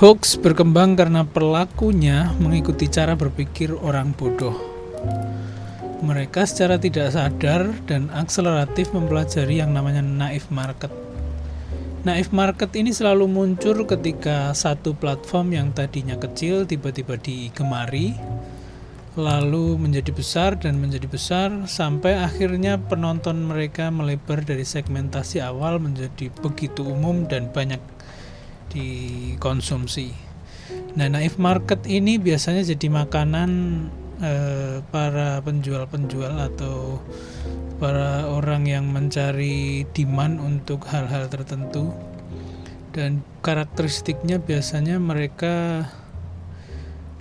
Hoax berkembang karena pelakunya mengikuti cara berpikir orang bodoh. Mereka secara tidak sadar dan akseleratif mempelajari yang namanya naif market. Naif market ini selalu muncul ketika satu platform yang tadinya kecil tiba-tiba digemari, lalu menjadi besar dan menjadi besar sampai akhirnya penonton mereka melebar dari segmentasi awal menjadi begitu umum dan banyak dikonsumsi. Nah, naif market ini biasanya jadi makanan eh, para penjual-penjual atau para orang yang mencari demand untuk hal-hal tertentu. Dan karakteristiknya biasanya mereka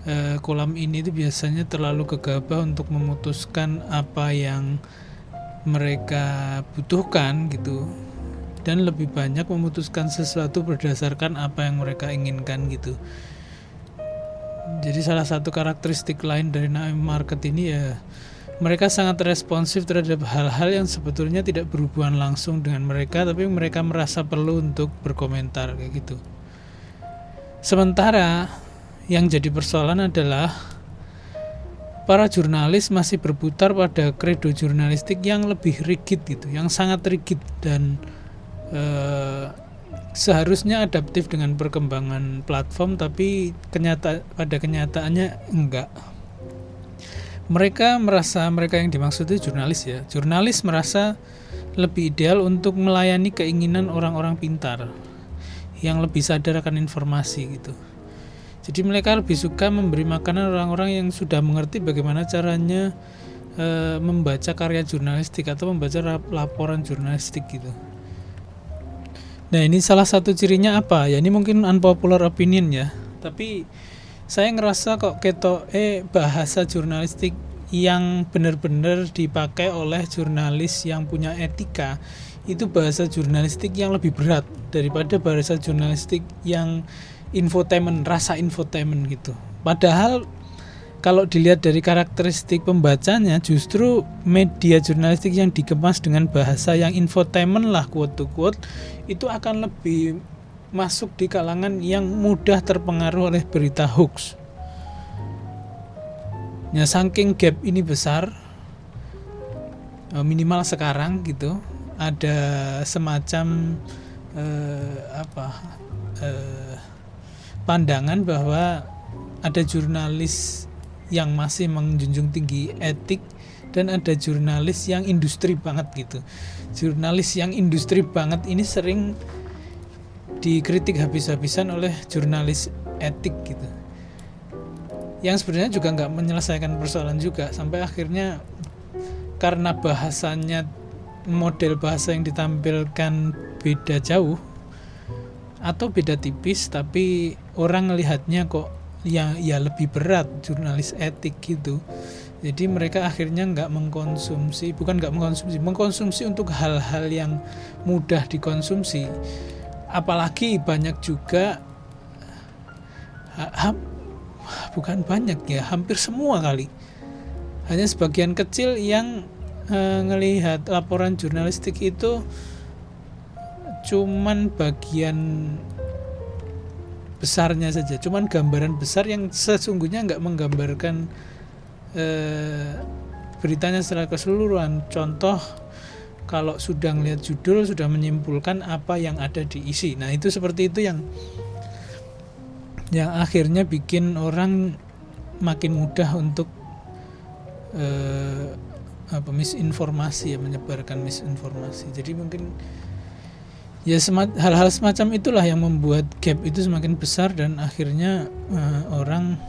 eh, kolam ini itu biasanya terlalu gegabah untuk memutuskan apa yang mereka butuhkan gitu dan lebih banyak memutuskan sesuatu berdasarkan apa yang mereka inginkan gitu. Jadi salah satu karakteristik lain dari Naim Market ini ya mereka sangat responsif terhadap hal-hal yang sebetulnya tidak berhubungan langsung dengan mereka tapi mereka merasa perlu untuk berkomentar kayak gitu. Sementara yang jadi persoalan adalah para jurnalis masih berputar pada kredo jurnalistik yang lebih rigid gitu, yang sangat rigid dan eh, seharusnya adaptif dengan perkembangan platform tapi kenyata pada kenyataannya enggak. Mereka merasa mereka yang dimaksud itu jurnalis ya. Jurnalis merasa lebih ideal untuk melayani keinginan orang-orang pintar yang lebih sadar akan informasi gitu. Jadi mereka lebih suka memberi makanan orang-orang yang sudah mengerti bagaimana caranya e, membaca karya jurnalistik atau membaca laporan jurnalistik gitu Nah ini salah satu cirinya apa? Ya ini mungkin unpopular opinion ya. Tapi saya ngerasa kok keto eh bahasa jurnalistik yang benar-benar dipakai oleh jurnalis yang punya etika itu bahasa jurnalistik yang lebih berat daripada bahasa jurnalistik yang infotainment rasa infotainment gitu. Padahal kalau dilihat dari karakteristik pembacanya justru media jurnalistik yang dikemas dengan bahasa yang infotainment lah quote to quote itu akan lebih masuk di kalangan yang mudah terpengaruh oleh berita hoax. Ya saking gap ini besar eh, minimal sekarang gitu ada semacam eh, apa eh, pandangan bahwa ada jurnalis yang masih menjunjung tinggi etik dan ada jurnalis yang industri banget gitu. Jurnalis yang industri banget ini sering dikritik habis-habisan oleh jurnalis etik gitu. Yang sebenarnya juga nggak menyelesaikan persoalan juga sampai akhirnya karena bahasanya model bahasa yang ditampilkan beda jauh atau beda tipis tapi orang melihatnya kok yang ya lebih berat jurnalis etik gitu. Jadi mereka akhirnya nggak mengkonsumsi bukan nggak mengkonsumsi mengkonsumsi untuk hal-hal yang mudah dikonsumsi. Apalagi banyak juga ha, bukan banyak ya hampir semua kali. Hanya sebagian kecil yang uh, ngelihat laporan jurnalistik itu cuman bagian besarnya saja. Cuman gambaran besar yang sesungguhnya nggak menggambarkan eh, beritanya secara keseluruhan. Contoh kalau sudah melihat judul sudah menyimpulkan apa yang ada di isi. Nah itu seperti itu yang yang akhirnya bikin orang makin mudah untuk eh, apa misinformasi ya menyebarkan misinformasi. Jadi mungkin ya hal-hal semacam itulah yang membuat gap itu semakin besar dan akhirnya uh, orang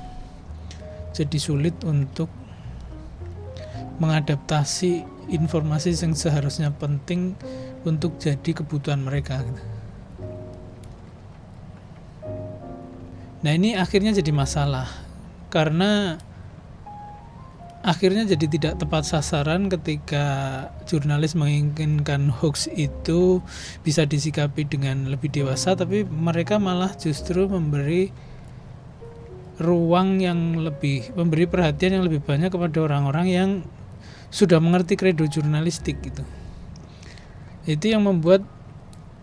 jadi sulit untuk mengadaptasi informasi yang seharusnya penting untuk jadi kebutuhan mereka. Nah ini akhirnya jadi masalah karena akhirnya jadi tidak tepat sasaran ketika jurnalis menginginkan hoax itu bisa disikapi dengan lebih dewasa tapi mereka malah justru memberi ruang yang lebih memberi perhatian yang lebih banyak kepada orang-orang yang sudah mengerti kredo jurnalistik gitu. Itu yang membuat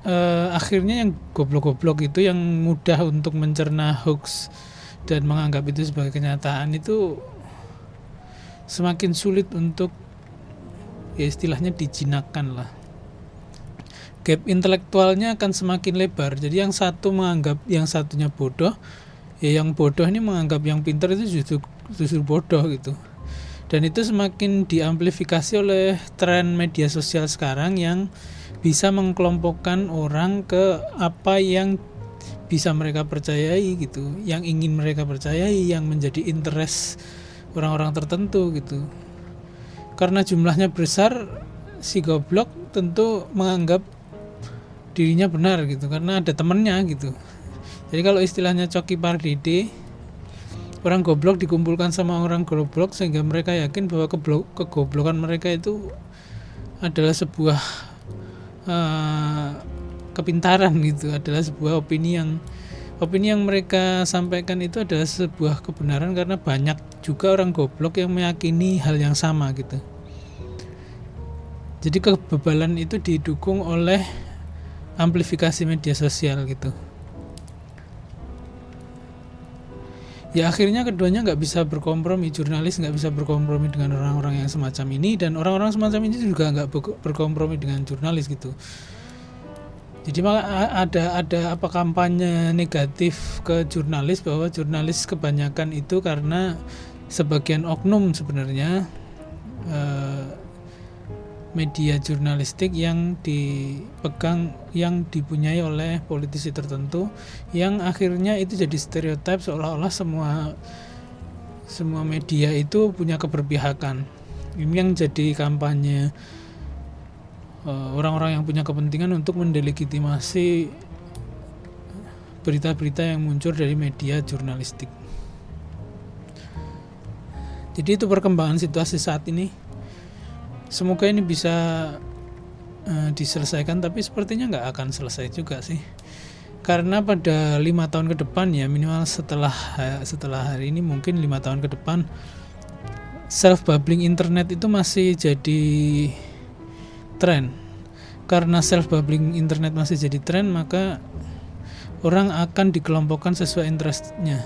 uh, akhirnya yang goblok-goblok itu yang mudah untuk mencerna hoax dan menganggap itu sebagai kenyataan itu semakin sulit untuk ya istilahnya dijinakkan lah. Gap intelektualnya akan semakin lebar. Jadi yang satu menganggap yang satunya bodoh ya yang bodoh ini menganggap yang pintar itu justru justru bodoh gitu. Dan itu semakin diamplifikasi oleh tren media sosial sekarang yang bisa mengkelompokkan orang ke apa yang bisa mereka percayai gitu yang ingin mereka percayai yang menjadi interest orang-orang tertentu gitu. Karena jumlahnya besar si goblok tentu menganggap dirinya benar gitu karena ada temennya gitu. Jadi kalau istilahnya coki pardede orang goblok dikumpulkan sama orang goblok sehingga mereka yakin bahwa kegoblokan mereka itu adalah sebuah uh, kepintaran gitu adalah sebuah opini yang opini yang mereka sampaikan itu adalah sebuah kebenaran karena banyak juga orang goblok yang meyakini hal yang sama gitu. Jadi kebebalan itu didukung oleh amplifikasi media sosial gitu. Ya akhirnya keduanya nggak bisa berkompromi, jurnalis nggak bisa berkompromi dengan orang-orang yang semacam ini dan orang-orang semacam ini juga nggak berkompromi dengan jurnalis gitu jadi ada ada apa kampanye negatif ke jurnalis bahwa jurnalis kebanyakan itu karena sebagian oknum sebenarnya eh, media jurnalistik yang dipegang yang dipunyai oleh politisi tertentu yang akhirnya itu jadi stereotip seolah-olah semua semua media itu punya keberpihakan. Ini yang jadi kampanye Eh, orang-orang yang punya kepentingan untuk mendelegitimasi berita-berita yang muncul dari media jurnalistik. Jadi itu perkembangan situasi saat ini. Semoga ini bisa uh, diselesaikan, tapi sepertinya nggak akan selesai juga sih. Karena pada lima tahun ke depan ya minimal setelah setelah hari ini mungkin lima tahun ke depan self bubbling internet itu masih jadi tren karena self bubbling internet masih jadi tren maka orang akan dikelompokkan sesuai interestnya.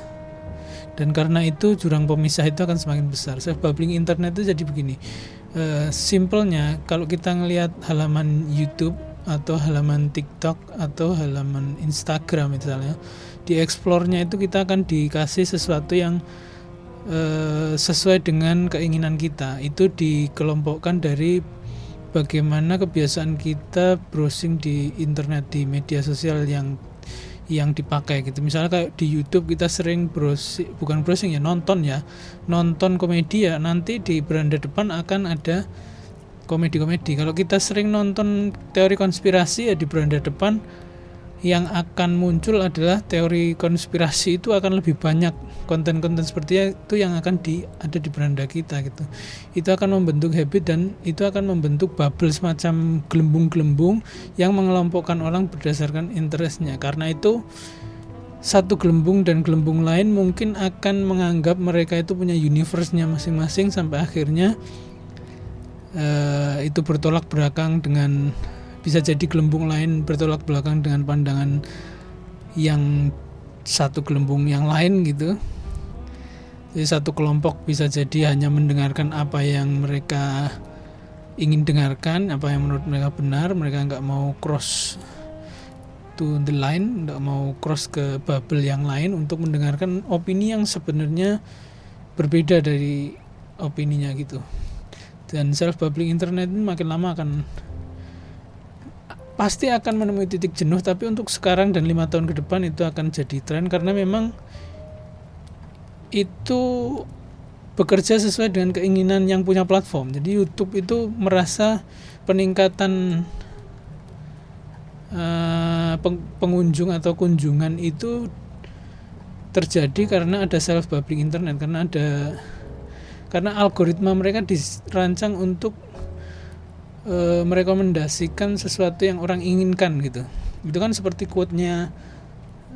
Dan karena itu jurang pemisah itu akan semakin besar. Self bubbling internet itu jadi begini. Uh, simpelnya kalau kita ngelihat halaman YouTube atau halaman TikTok atau halaman Instagram misalnya di explore-nya itu kita akan dikasih sesuatu yang uh, sesuai dengan keinginan kita. Itu dikelompokkan dari bagaimana kebiasaan kita browsing di internet di media sosial yang yang dipakai gitu. Misalnya kayak di YouTube kita sering browsing bukan browsing ya nonton ya. Nonton komedi ya nanti di beranda depan akan ada komedi-komedi. Kalau kita sering nonton teori konspirasi ya di beranda depan yang akan muncul adalah teori konspirasi itu akan lebih banyak. Konten-konten seperti itu yang akan di ada di beranda kita gitu. Itu akan membentuk habit dan itu akan membentuk bubble semacam gelembung-gelembung yang mengelompokkan orang berdasarkan interestnya. Karena itu satu gelembung dan gelembung lain mungkin akan menganggap mereka itu punya universe-nya masing-masing sampai akhirnya uh, itu bertolak belakang dengan bisa jadi gelembung lain bertolak belakang dengan pandangan yang satu gelembung yang lain gitu. Jadi satu kelompok bisa jadi hanya mendengarkan apa yang mereka ingin dengarkan apa yang menurut mereka benar mereka nggak mau cross to the line nggak mau cross ke bubble yang lain untuk mendengarkan opini yang sebenarnya berbeda dari opininya gitu. Dan self bubbling internet makin lama akan pasti akan menemui titik jenuh tapi untuk sekarang dan lima tahun ke depan itu akan jadi tren karena memang itu bekerja sesuai dengan keinginan yang punya platform. Jadi YouTube itu merasa peningkatan uh, pengunjung atau kunjungan itu terjadi karena ada self bubbling internet karena ada karena algoritma mereka dirancang untuk e, merekomendasikan sesuatu yang orang inginkan gitu. Itu kan seperti quote-nya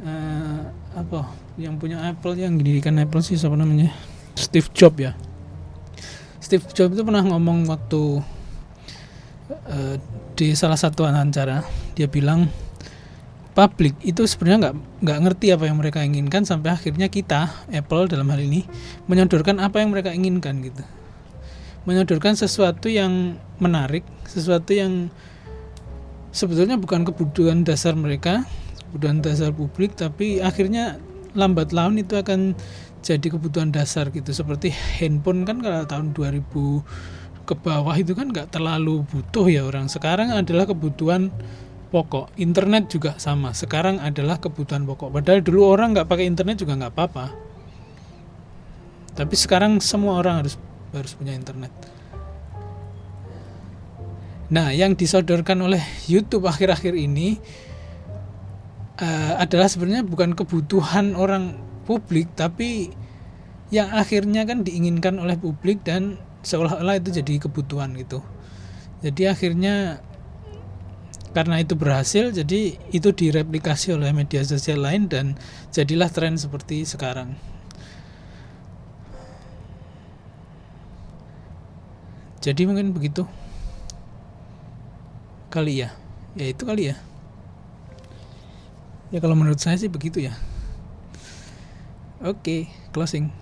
e, apa yang punya Apple yang didirikan Apple sih siapa namanya? Steve Jobs ya. Steve Jobs itu pernah ngomong waktu e, di salah satu wawancara dia bilang publik itu sebenarnya nggak nggak ngerti apa yang mereka inginkan sampai akhirnya kita Apple dalam hal ini menyodorkan apa yang mereka inginkan gitu menyodorkan sesuatu yang menarik sesuatu yang sebetulnya bukan kebutuhan dasar mereka kebutuhan dasar publik tapi akhirnya lambat laun itu akan jadi kebutuhan dasar gitu. Seperti handphone kan kalau tahun 2000 ke bawah itu kan nggak terlalu butuh ya orang. Sekarang adalah kebutuhan pokok. Internet juga sama. Sekarang adalah kebutuhan pokok. Padahal dulu orang nggak pakai internet juga nggak apa-apa. Tapi sekarang semua orang harus harus punya internet. Nah yang disodorkan oleh YouTube akhir-akhir ini uh, adalah sebenarnya bukan kebutuhan orang publik tapi yang akhirnya kan diinginkan oleh publik dan seolah-olah itu jadi kebutuhan gitu. Jadi akhirnya karena itu berhasil jadi itu direplikasi oleh media sosial lain dan jadilah tren seperti sekarang jadi mungkin begitu. Kali ya. Ya itu kali ya. Ya kalau menurut saya sih begitu ya. Oke okay, closing